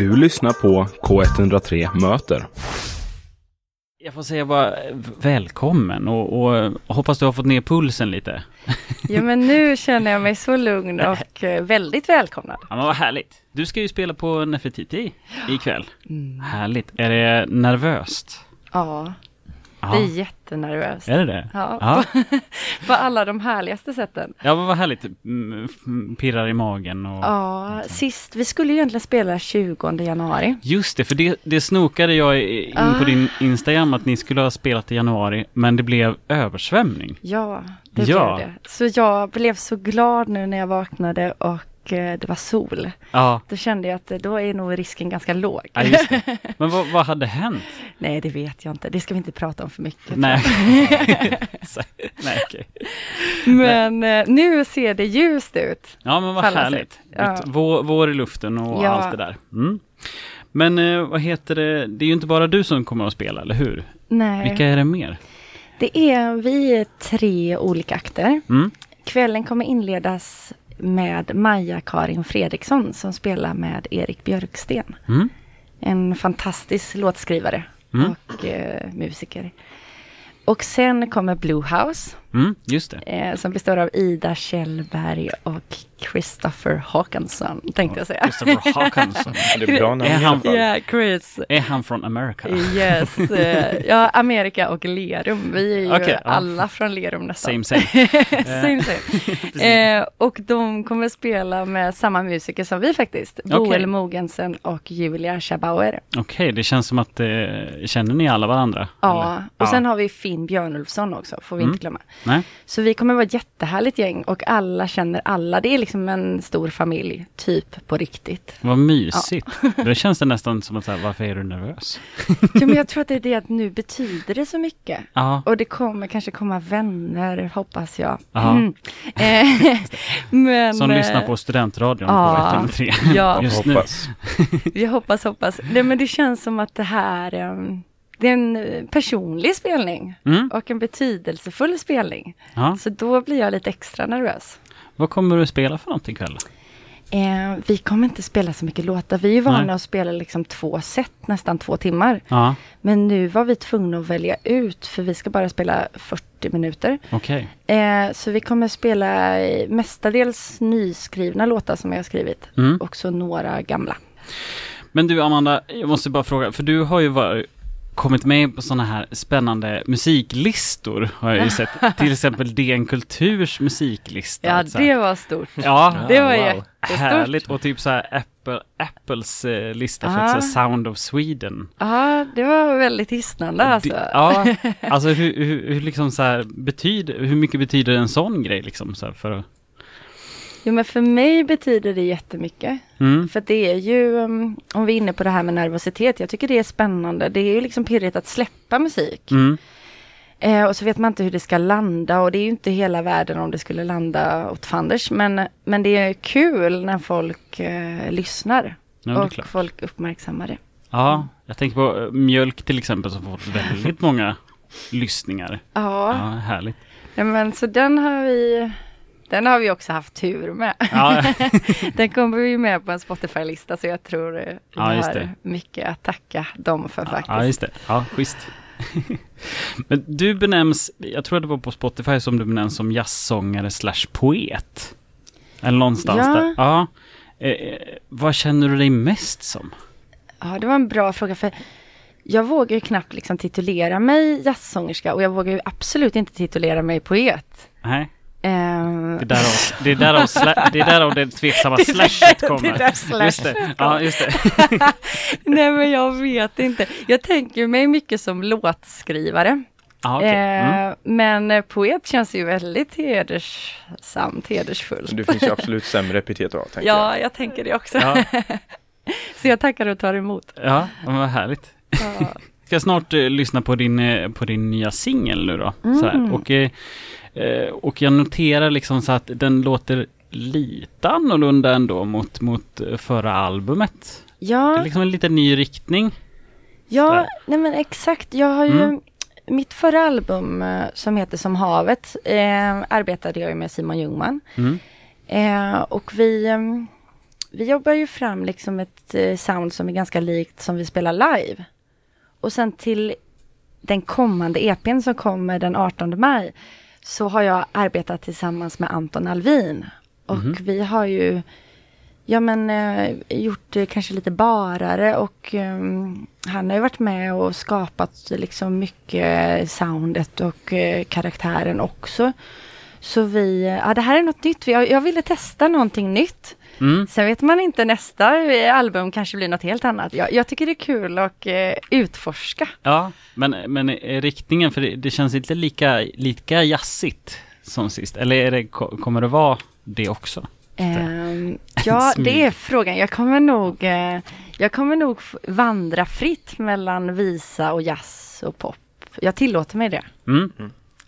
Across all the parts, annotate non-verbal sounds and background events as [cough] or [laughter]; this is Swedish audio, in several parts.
Du lyssnar på K103 Möter. Jag får säga bara eh, välkommen och, och, och hoppas du har fått ner pulsen lite. Ja men nu [laughs] känner jag mig så lugn och eh, väldigt välkomnad. Ja men vad härligt. Du ska ju spela på Nefertiti ikväll. Mm. Härligt. Är det nervöst? Ja, Ja. det är jättenervöst. Är det det? Ja, Ja. På, [laughs] på alla de härligaste sätten. Ja men vad härligt. Mm, Pirrar i magen och... Ja, sist, vi skulle ju egentligen spela 20 januari. Just det, för det, det snokade jag in Ah. på din Instagram att ni skulle ha spelat i januari, men det blev översvämning. Ja, det Ja. blev det. Så jag blev så glad nu när jag vaknade och det var sol. Ja, Då kände jag att eh, då är nog risken ganska låg. ja. [laughs] Men vad, vad hade hänt? Nej, det vet jag inte. Det ska vi inte prata om för mycket. Nej. [laughs] [laughs] Nej, okej. Men eh, nu ser det ljust ut. Ja men vad härligt. sätt. Ja. Vår, vår i luften och Ja. allt det där. Mm. Men eh, vad heter det, det är ju inte bara du som kommer att spela, eller hur? Nej. Vilka är det mer? Det är, vi tre olika akter. Mm. Kvällen kommer inledas med Maja-Karin Fredriksson som spelar med Erik Björksten. Mm. En fantastisk låtskrivare Mm. och eh, musiker. Och sen kommer Blue House Mm, just det. eh, som består av Ida Kjellberg och Christopher Håkansson tänkte jag säga. Christopher Håkansson. [laughs] Det är bra namn Är han- fall. Ja, Chris. Är han från Amerika? Yes, eh, ja Amerika och Lerum. Vi är ju ja. alla från Lerum nästan. Same same. [laughs] same, same. Eh, och de kommer spela med samma musiker som vi faktiskt. Boel Mogensen och Julia Schabauer. Okej, det känns som att eh, känner ni alla varandra? Ja, eller? och sen har vi Finn Björnulfsson också, får vi Mm. inte glömma. Nej? Så vi kommer vara ett jättehärligt gäng och alla känner alla. Det är liksom en stor familj, typ på riktigt. Vad mysigt. Då känns det nästan som att säga, varför är du nervös? [laughs] Ja, men jag tror att det är det att nu betyder det så mycket. Ja, Och det kommer kanske komma vänner, hoppas jag. Ja. Mm. [laughs] Eh, [laughs] men, som eh, lyssnar på studentradion ja. på 103. Ja. Just nu. Hoppas. Vi hoppas, hoppas. Nej, men det känns som att det här ehm, det är en eh, personlig spelning Mm. och en betydelsefull spelning. Ja. Så då blir jag lite extra nervös. Vad kommer du spela för någonting ikväll? Eh, vi kommer inte spela så mycket låtar. Vi är vana Nej. att spela liksom två set, nästan två timmar. Ja, Men nu var vi tvungna att välja ut för vi ska bara spela 40 minuter. okej. Eh, så vi kommer spela eh, mestadels nyskrivna låtar som jag har skrivit. Mm. Och så några gamla. Men du Amanda, jag måste bara fråga, för du har ju varit, kommit med på sådana här spännande musiklistor har jag ju sett. [laughs] Till exempel DN Kulturs musiklista. Ja, Så här. det var stort. Ja, Det var wow. jättestort. härligt. Och typ så här Apple, Apples eh, lista för så Sound of Sweden. Ja, det var väldigt hisnande alltså. Det, ja, [laughs] alltså hur, hur, hur liksom så här betyder, hur mycket betyder en sån grej liksom så här för att, Jo, men för mig betyder det jättemycket. mm, För det är ju, um, om vi är inne på det här med nervositet, jag tycker det är spännande. Det är ju liksom pirrigt att släppa musik. mm, Eh, och så vet man inte hur det ska landa och det är ju inte hela världen om det skulle landa åt fanders. Men, men det är kul när folk eh, lyssnar ja, och klart. folk uppmärksammar det. Ja, jag tänker på eh, mjölk till exempel som får väldigt många lyssningar. Ja, Ja, härligt. ja men så den har vi den har vi också haft tur med. Ja, [laughs] Den kommer vi med på en Spotify-lista så jag tror eh, vi Ja, har mycket att tacka dem för faktiskt. ja just det. Ja, schysst. [laughs] Men du benämns, jag tror det var på Spotify som du benämns som jazzsångare slash poet. Eller någonstans Ja. där. Ja. Eh, eh, vad känner du dig mest som? Ja, det var en bra fråga för jag vågar ju knappt liksom titulera mig jazzsångerska och jag vågar ju absolut inte titulera mig poet. Nej, Ehm, det är därav det, är därav sla, det, är därav det tveksamma [laughs] slashet kommer. det där slashet Just det. Ja, just det. [laughs] Nej men jag vet inte. Jag tänker mig mycket som låtskrivare. Ja, okej. Mm. Eh, men poet känns ju väldigt hedersamt, hedersfullt. Det finns ju absolut [laughs] sämre epitet att ha, tänker Ja, jag tänker det också. Ja, Så jag tackar och tar emot. ja, vad härligt. Ja. Ska snart eh, lyssna på din, eh, på din nya singel nu då. Så här. Mm. Och, eh, eh, och jag noterar liksom så att den låter lite annorlunda ändå mot, mot eh, förra albumet. Det Ja, är liksom en lite ny riktning. ja nej men exakt. Jag har ju Mm. mitt förra album som heter Som havet arbetade jag ju med Simon Ljungman. Mm. Och vi, vi jobbar ju fram liksom ett sound som är ganska likt som vi spelar live. Och sen till den kommande EPn som kommer den 18 maj så har jag arbetat tillsammans med Anton Alvin. Och Mhm. vi har ju ja, men, eh, gjort det kanske lite barare och ehm, han har ju varit med och skapat liksom mycket soundet och eh, karaktären också. Så vi, ja det här är något nytt. Jag, jag ville testa någonting nytt. Mm. Sen vet man inte, nästa eh, album kanske blir något helt annat. Jag, jag tycker det är kul att eh, utforska. Ja, men, men riktningen, för det, det känns inte lika, lika jazzigt som sist. Eller är det, ko- kommer det vara det också? Ehm, [laughs] ja, det är frågan. Jag kommer nog, eh, jag kommer nog vandra fritt mellan visa och jazz och pop. Jag tillåter mig det. Mm.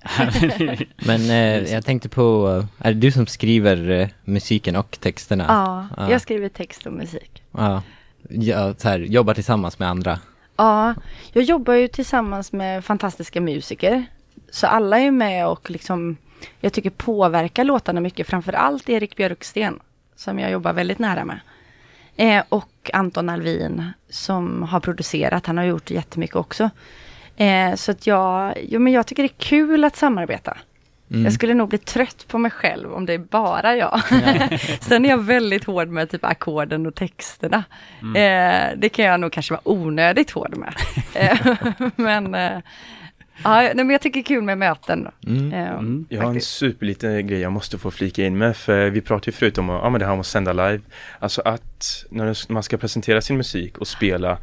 [laughs] Men eh, jag tänkte på, eh, är det du som skriver eh, musiken och texterna? Ja, Ja. jag skriver text och musik. Ja, ja så här, jobbar tillsammans med andra. Ja, jag jobbar ju tillsammans med fantastiska musiker. Så alla är med och liksom, jag tycker påverkar låtarna mycket. Framför allt Erik Björksten, som jag jobbar väldigt nära med. Eh, och Anton Alvin, som har producerat. Han har gjort jättemycket också. Eh, så att jag, jo, men jag tycker det är kul att samarbeta. Mm. Jag skulle nog bli trött på mig själv om det är bara jag. [laughs] Sen är jag väldigt hård med typ ackorden och texterna. Eh, det kan jag nog kanske vara onödigt hård med. [laughs] Eh, men, eh, ja, nej, men jag tycker det är kul med möten. Mm. Eh, Mm. Jag har en superliten grej jag måste få flika in med för vi pratade ju förut om ja, men det här om att sända live. Alltså att när man ska presentera sin musik och spela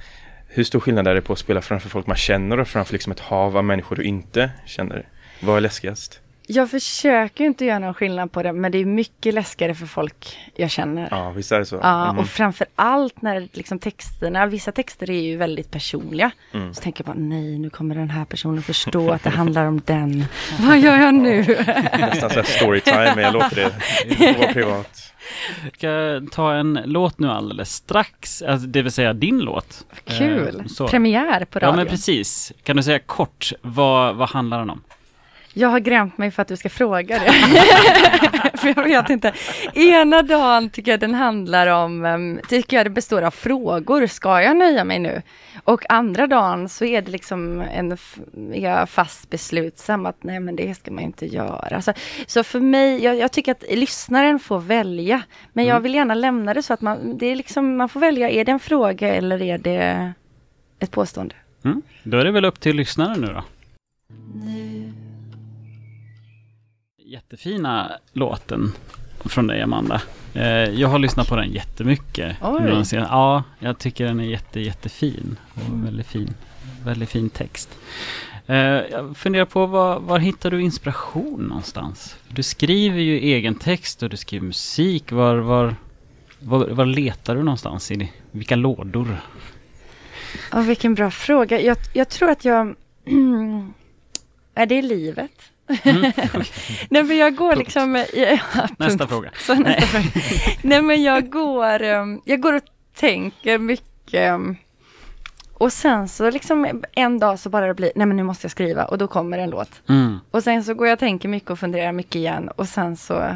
hur stor skillnad är det på att spela framför folk man känner och framför liksom ett hav av människor du inte känner? Vad är läskigast? Jag försöker inte göra någon skillnad på det, men det är mycket läskigare för folk jag känner. Ja, visst är det så? Ja, Mm. och framför allt när liksom texterna, vissa texter är ju väldigt personliga. Mm. Så tänker jag bara, nej, nu kommer den här personen förstå att det handlar om den. [laughs] Vad gör jag nu? Nästan såhär storytime, men jag låter det vara privat. Jag ska ta en låt nu alldeles strax, alltså, det vill säga din låt. Kul! Eh, så. Premiär på Ja radion. men precis. Kan du säga kort, vad, vad handlar den om? Jag har grämt mig för att du ska fråga det. [laughs] för jag vet inte. Ena dagen tycker jag den handlar om, um, tycker jag det består av frågor. Ska jag nöja mig nu? Och andra dagen så är det liksom en, är jag fast beslutsam att nej men det ska man inte göra. Så, så för mig, jag, jag tycker att lyssnaren får välja. Men jag vill gärna lämna det så att man, det är liksom, man får välja, är det en fråga eller är det ett påstående? Mm? Då är det väl upp till lyssnaren nu då. Jättefina låten från dig Amanda. Eh, jag har lyssnat på den jättemycket. Oj. Ja, jag tycker den är jätte, jättefin. Och väldigt fin. Väldigt fin text. Eh, jag funderar på var, var hittar du inspiration någonstans? Du skriver ju egen text och du skriver musik. Var, var, var, var letar du någonstans? I? Vilka lådor? Ja, vilken bra fråga. Jag, jag tror att jag... [clears throat] är det livet? Mm. [laughs] Nej men jag går Punkt. liksom... Ja, [laughs] Nästa fråga. Så nästa fråga. Nej men jag går, um, jag går och tänker mycket. um, Och sen så liksom en dag så bara det blir, nej men nu måste jag skriva och då kommer en låt. Mm. Och sen så går jag och tänker mycket och funderar mycket igen och sen så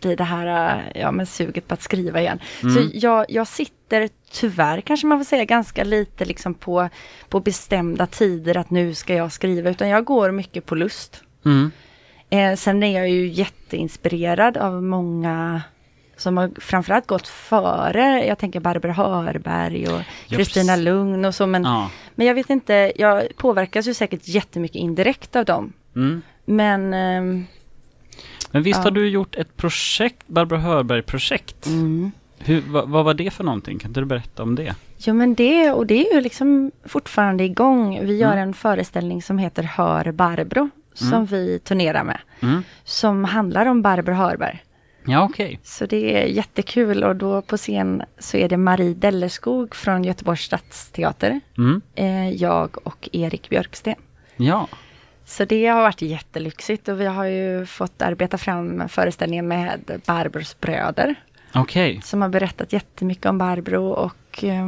blir det här, ja men suget på att skriva igen. Mm. Så jag, jag sitter tyvärr kanske man får säga ganska lite liksom på, på bestämda tider att nu ska jag skriva utan jag går mycket på lust. Mm. Eh, sen är jag ju jätteinspirerad av många som har framförallt gått före. Jag tänker Barbro Hörberg och Kristina Lugn och så. Men, Ja. men jag vet inte, jag påverkas ju säkert jättemycket indirekt av dem. Mm. Men ehm, Men visst Ja. har du gjort ett projekt, Barbro Hörberg-projekt? mm. Hur, vad, vad var det för någonting? Kan inte du berätta om det? Jo men det, och det är ju liksom fortfarande igång. Vi gör Mm. en föreställning som heter Hör Barbro. Som Mm. vi turnerar med. Mm. Som handlar om Barbro Hörberg. Ja, okej. Så det är jättekul och då på scen så är det Marie Dellerskog från Göteborgs stadsteater. Mm. Eh, jag och Erik Björksten. Ja. Så det har varit jättelyxigt och vi har ju fått arbeta fram föreställningen med Barbros bröder. Okej. Som har berättat jättemycket om Barbro och eh,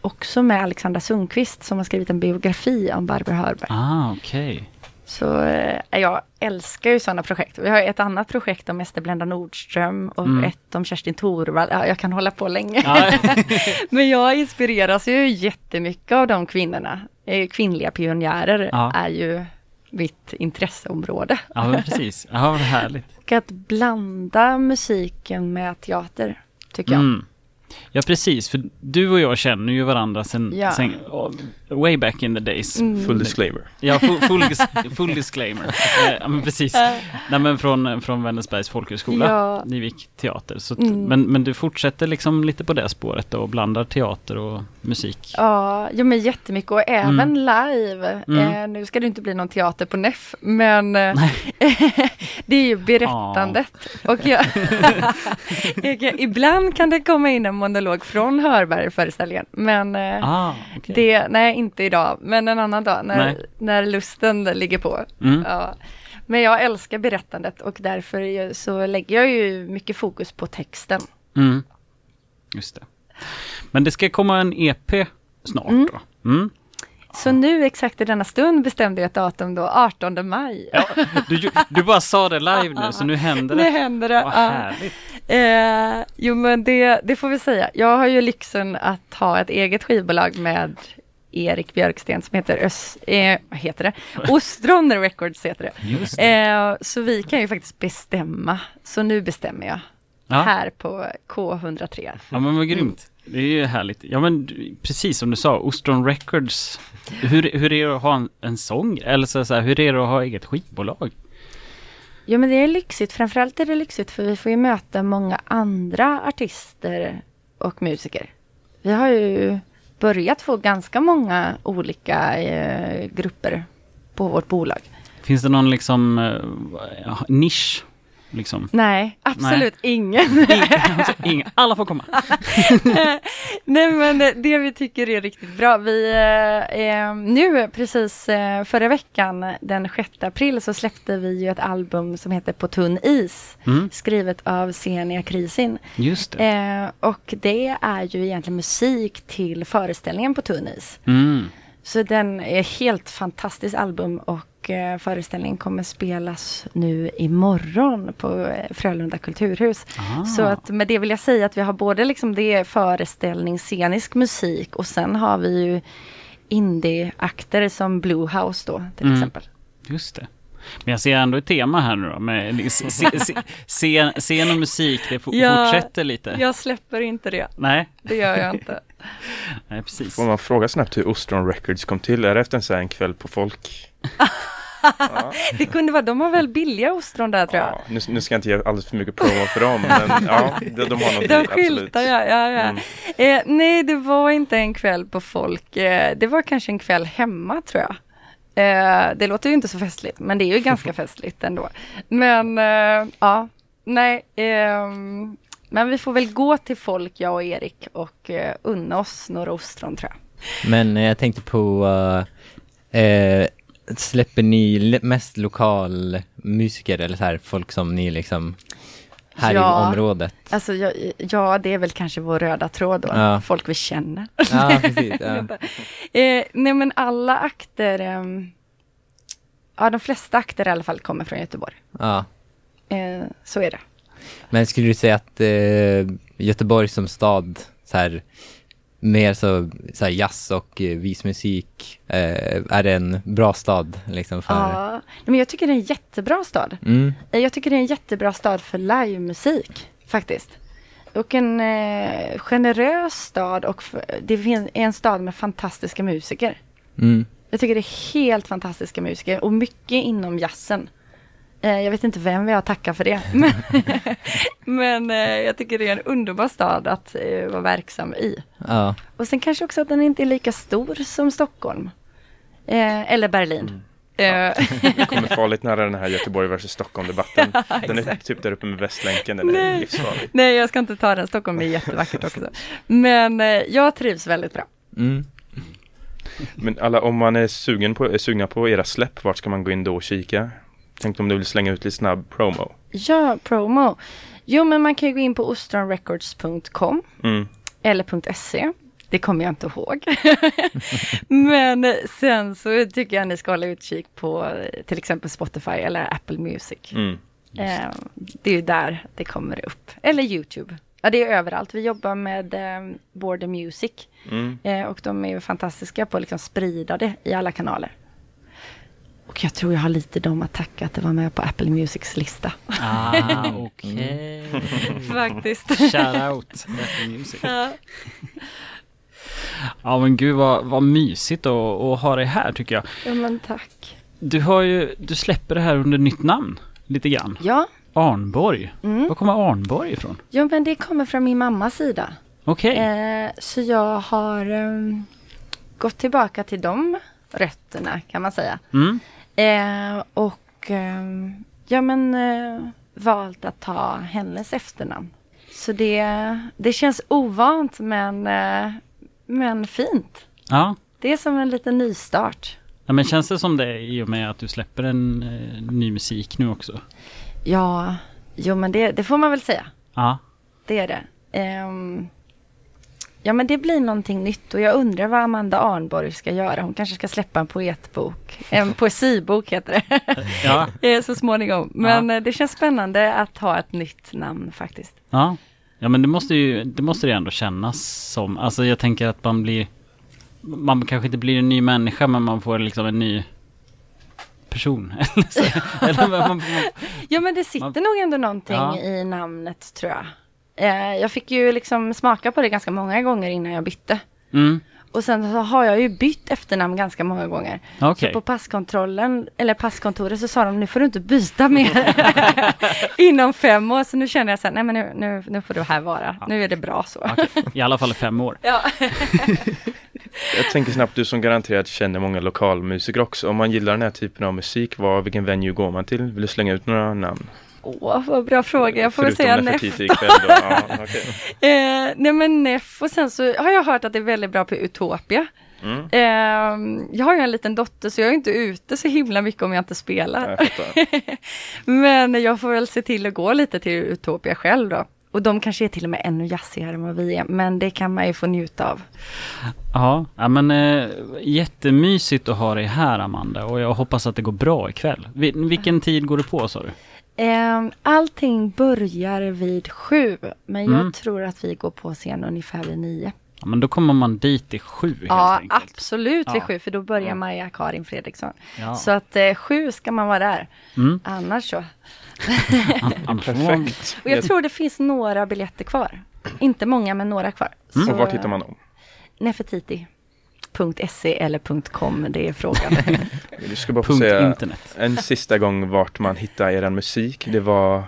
också med Alexandra Sundqvist som har skrivit en biografi om Barbro Hörberg. Ah, okej. Så eh, jag älskar ju sådana projekt. Vi har ett annat projekt om Ester Blenda Nordström och Mm. ett om Kerstin Thorvall. Ja, jag kan hålla på länge. Ja. [laughs] Men jag inspireras ju jättemycket av de kvinnorna. Eh, Kvinnliga pionjärer Ja. är ju mitt intresseområde. ja, men precis. Ja, vad härligt. Och att blanda musiken med teater, tycker jag. Mm. Ja, precis. För du och jag känner ju varandra sen, Ja. sen oh, way back in the days. Mm. Full disclaimer. Ja, full, full, dis- full disclaimer. [laughs] Eh, ja, men precis. Nej, men från, från Vänersbergs folkhögskola. Ja. Ni gick teater. Så Mm. men, men du fortsätter liksom lite på det spåret då, och blandar teater och musik. Ja, ja men jättemycket och även Mm. live. Mm. Eh, nu ska det inte bli någon teater på NEF, men eh, [laughs] det är ju berättandet. Och jag, [laughs] jag, ibland kan det komma in en monolog från Hörberg-föreställningen, men eh, Ah, okej. det, nej inte idag, men en annan dag när, Nej. när lusten ligger på. Mm. Ja. Men jag älskar berättandet och därför så lägger jag ju mycket fokus på texten. Mm. Just det. Men det ska komma en EP snart Mm. då? Mm. Så nu exakt i denna stund bestämde jag ett datum då, 18 maj. Ja, du, du bara sa det live nu, så nu händer [laughs] Nu det. händer det. Vad ja. härligt. Eh, jo men det, det får vi säga. Jag har ju lyxen att ha ett eget skivbolag med Erik Björksten som heter Ös, eh, vad heter det? [laughs] Ostron Records heter det. Eh, så vi kan ju faktiskt bestämma. Så nu bestämmer jag. Ja. Här på K103. Ja men vad grymt. Det är ju härligt. Ja men precis som du sa, Ostron Records. Hur, hur är det att ha en, en sång? Eller så, så här, hur är det att ha eget skivbolag? Ja men det är lyxigt, framförallt är det lyxigt för vi får ju möta många andra artister och musiker. Vi har ju börjat få ganska många olika eh, grupper på vårt bolag. Finns det någon liksom eh, nisch? Liksom? Nej, absolut ingen. Alltså, ingen, alla får komma. [laughs] Nej men det vi tycker är riktigt bra. Vi, eh, eh, nu precis eh, förra veckan den 6 april så släppte vi ju ett album som heter På tunn is. Mm, Skrivet av Senia Krisin. just det. Eh, och det är ju egentligen musik till föreställningen på tunn is. Mm. Så den är helt fantastiskt album och eh, föreställningen kommer spelas nu imorgon på eh, Frölunda kulturhus. Ah. Så att med det vill jag säga att vi har både liksom det föreställning, scenisk musik och sen har vi ju indieakter som Blue House då till Mm. exempel. Just det. Men jag ser ändå ett tema här nu då med [laughs] scen, scen och musik, det fo- Ja. fortsätter lite. Jag släpper inte det, Nej, det gör jag inte. [laughs] nej, precis. Får man fråga snabbt hur Ostron Records kom till? Är det efter en sån kväll på folk? ja. [laughs] Det kunde vara, de har väl billiga ostron där tror jag. Ja, nu, nu ska jag inte ge alldeles för mycket promo för dem, men [laughs] ja, de, de har något De absolut. skyltar ja, ja, ja. Mm. Eh, nej, det var inte en kväll på folk. Eh, det var kanske en kväll hemma tror jag. Eh, det låter ju inte så festligt, men det är ju ganska festligt ändå. Men eh, ja, nej. Men vi får väl gå till folk, jag och Erik, och eh, unna oss några ostron tror jag. Men eh, jag tänkte på, eh, eh, släpper ni mest lokal musiker eller så här, folk som ni liksom här Ja. i området? Alltså, ja, ja, det är väl kanske vår röda tråd då. Ja. Folk vi känner. Ja, [laughs] precis. Ja. Eh, nej men alla akter, ehm, ja de flesta akter i alla fall kommer från Göteborg. ja. Eh, så är det. Men skulle du säga att eh, Göteborg som stad, så här, mer så, så här jazz och eh, vismusik, eh, är det en bra stad liksom för? Ja, men jag tycker det är en jättebra stad. Mm, Eh, Jag tycker det är en jättebra stad för livemusik faktiskt. Och en eh, generös stad och det är en stad med fantastiska musiker. mm, Jag tycker det är helt fantastiska musiker och mycket inom jazzen. Eh, jag vet inte vem vi har att tacka för det. [laughs] Men, men eh, jag tycker det är en underbar stad att eh, vara verksam i. ja. Och sen kanske också att den inte är lika stor som Stockholm. Eller Berlin. Eh, Vi kommer farligt nära den här Göteborg versus Stockholm-debatten. [laughs] Den är typ där uppe med Västlänken, den är Nej. livsfarlig. Nej, jag ska inte ta den. Stockholm är jättevackert också. Men jag trivs väldigt bra. Mm. Men alla, om man är sugen på, är sugna på era släpp, vart ska man gå in då och kika? Tänkte om du vill slänga ut lite snabb promo. Ja, promo. Jo, men man kan ju gå in på ostronrecords.com Mm. eller .se. Det kommer jag inte ihåg. [laughs] Men sen så tycker jag ni ska hålla utkik på eh, till exempel Spotify eller Apple Music. Mm. Eh, det är ju där det kommer upp. Eller YouTube. Ja, det är överallt. Vi jobbar med eh, Border Music. Mm. Eh, och de är ju fantastiska på att liksom sprida det i alla kanaler. Och jag tror jag har lite dem att tacka att det var med på Apple Musics lista. Ah, [laughs] okej. Faktiskt. [laughs] Shoutout. Apple Music. Ja men gud vad, vad mysigt att, att ha dig här tycker jag. Ja, men tack. Du har ju, du släpper det här under nytt namn. Lite grann. Ja, Arnborg. mm. Var kommer Arnborg ifrån? ja, men det kommer från min mammas sida. Okej. Eh, så jag har ehm, gått tillbaka till de rötterna kan man säga. Mm. Eh, och ehm, ja men eh, valt att ta hennes efternamn. Så det, det känns ovant men, eh, men fint. Ja. Det är som en liten nystart. ja. Men känns det som det i och med att du släpper en eh, ny musik nu också? Ja, jo men det, det får man väl säga. Ja. Det är det. Ehm, ja men det blir någonting nytt och jag undrar vad Amanda Arnborg ska göra. Hon kanske ska släppa en poetbok. En poesibok heter det. [laughs] Ja. [laughs] Eh, så småningom. Men eh, det känns spännande att ha ett nytt namn faktiskt. Ja. Ja men det måste ju, det måste det ändå kännas som. Alltså jag tänker att man blir, man kanske inte blir en ny människa men man får liksom en ny person. [laughs] Eller så. Eller man, man, Ja men det sitter Man- nog ändå någonting Ja. i namnet tror jag. Eh, jag fick ju liksom smaka på det ganska många gånger innan jag bytte. mm. Och sen så har jag ju bytt efternamn ganska många gånger. Okej. Så på passkontrollen, eller passkontoret så sa de nu får du inte byta mer [laughs] inom fem år. Så nu känner jag så här, nej men nu, nu, nu får du här vara. Nu är det bra så. Okej. I alla fall fem år. [laughs] Ja. [laughs] Jag tänker snabbt, du som garanterat känner många lokalmusiker också. Om man gillar den här typen av musik, vad, vilken venue går man till? Vill du slänga ut några namn? Åh, vad bra fråga. Jag får väl säga Neff. Ja, okej. [laughs] Eh, nej men Neff och sen så har jag hört att det är väldigt bra på Utopia. mm. Eh, jag har ju en liten dotter så jag är inte ute så himla mycket om jag inte spelar. Jag. [laughs] Men jag får väl se till att gå lite till Utopia själv då. Och de kanske är till och med ännu jazzigare än vad vi är. Men det kan man ju få njuta av. Ja, ja men eh, jättemysigt att ha dig här Amanda och jag hoppas att det går bra ikväll. Vi, vilken tid går det på sa du? Eh, allting börjar vid sju. Men Mm. jag tror att vi går på scen ungefär vid nio. Ja, men då kommer man dit i sju helt Ja, enkelt. absolut vid Ja. sju. För då börjar Ja. Maja Karin Fredriksson. Ja. Så att eh, sju ska man vara där. Mm. Annars så. [laughs] Perfekt. Och jag tror det finns några biljetter kvar. Inte många men några kvar. Mm. Och vart hittar man dem? Nefertiti.se eller .com, det är frågan. [laughs] Du ska bara få säga internet. en sista gång vart man hittar er musik. Det var,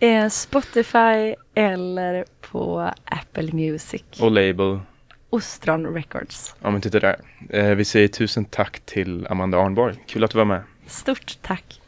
eh, Spotify eller på Apple Music. och label. Ostron Records. Ja men titta där. Eh, vi säger tusen tack till Amanda Arnborg. Kul att du var med. Stort tack.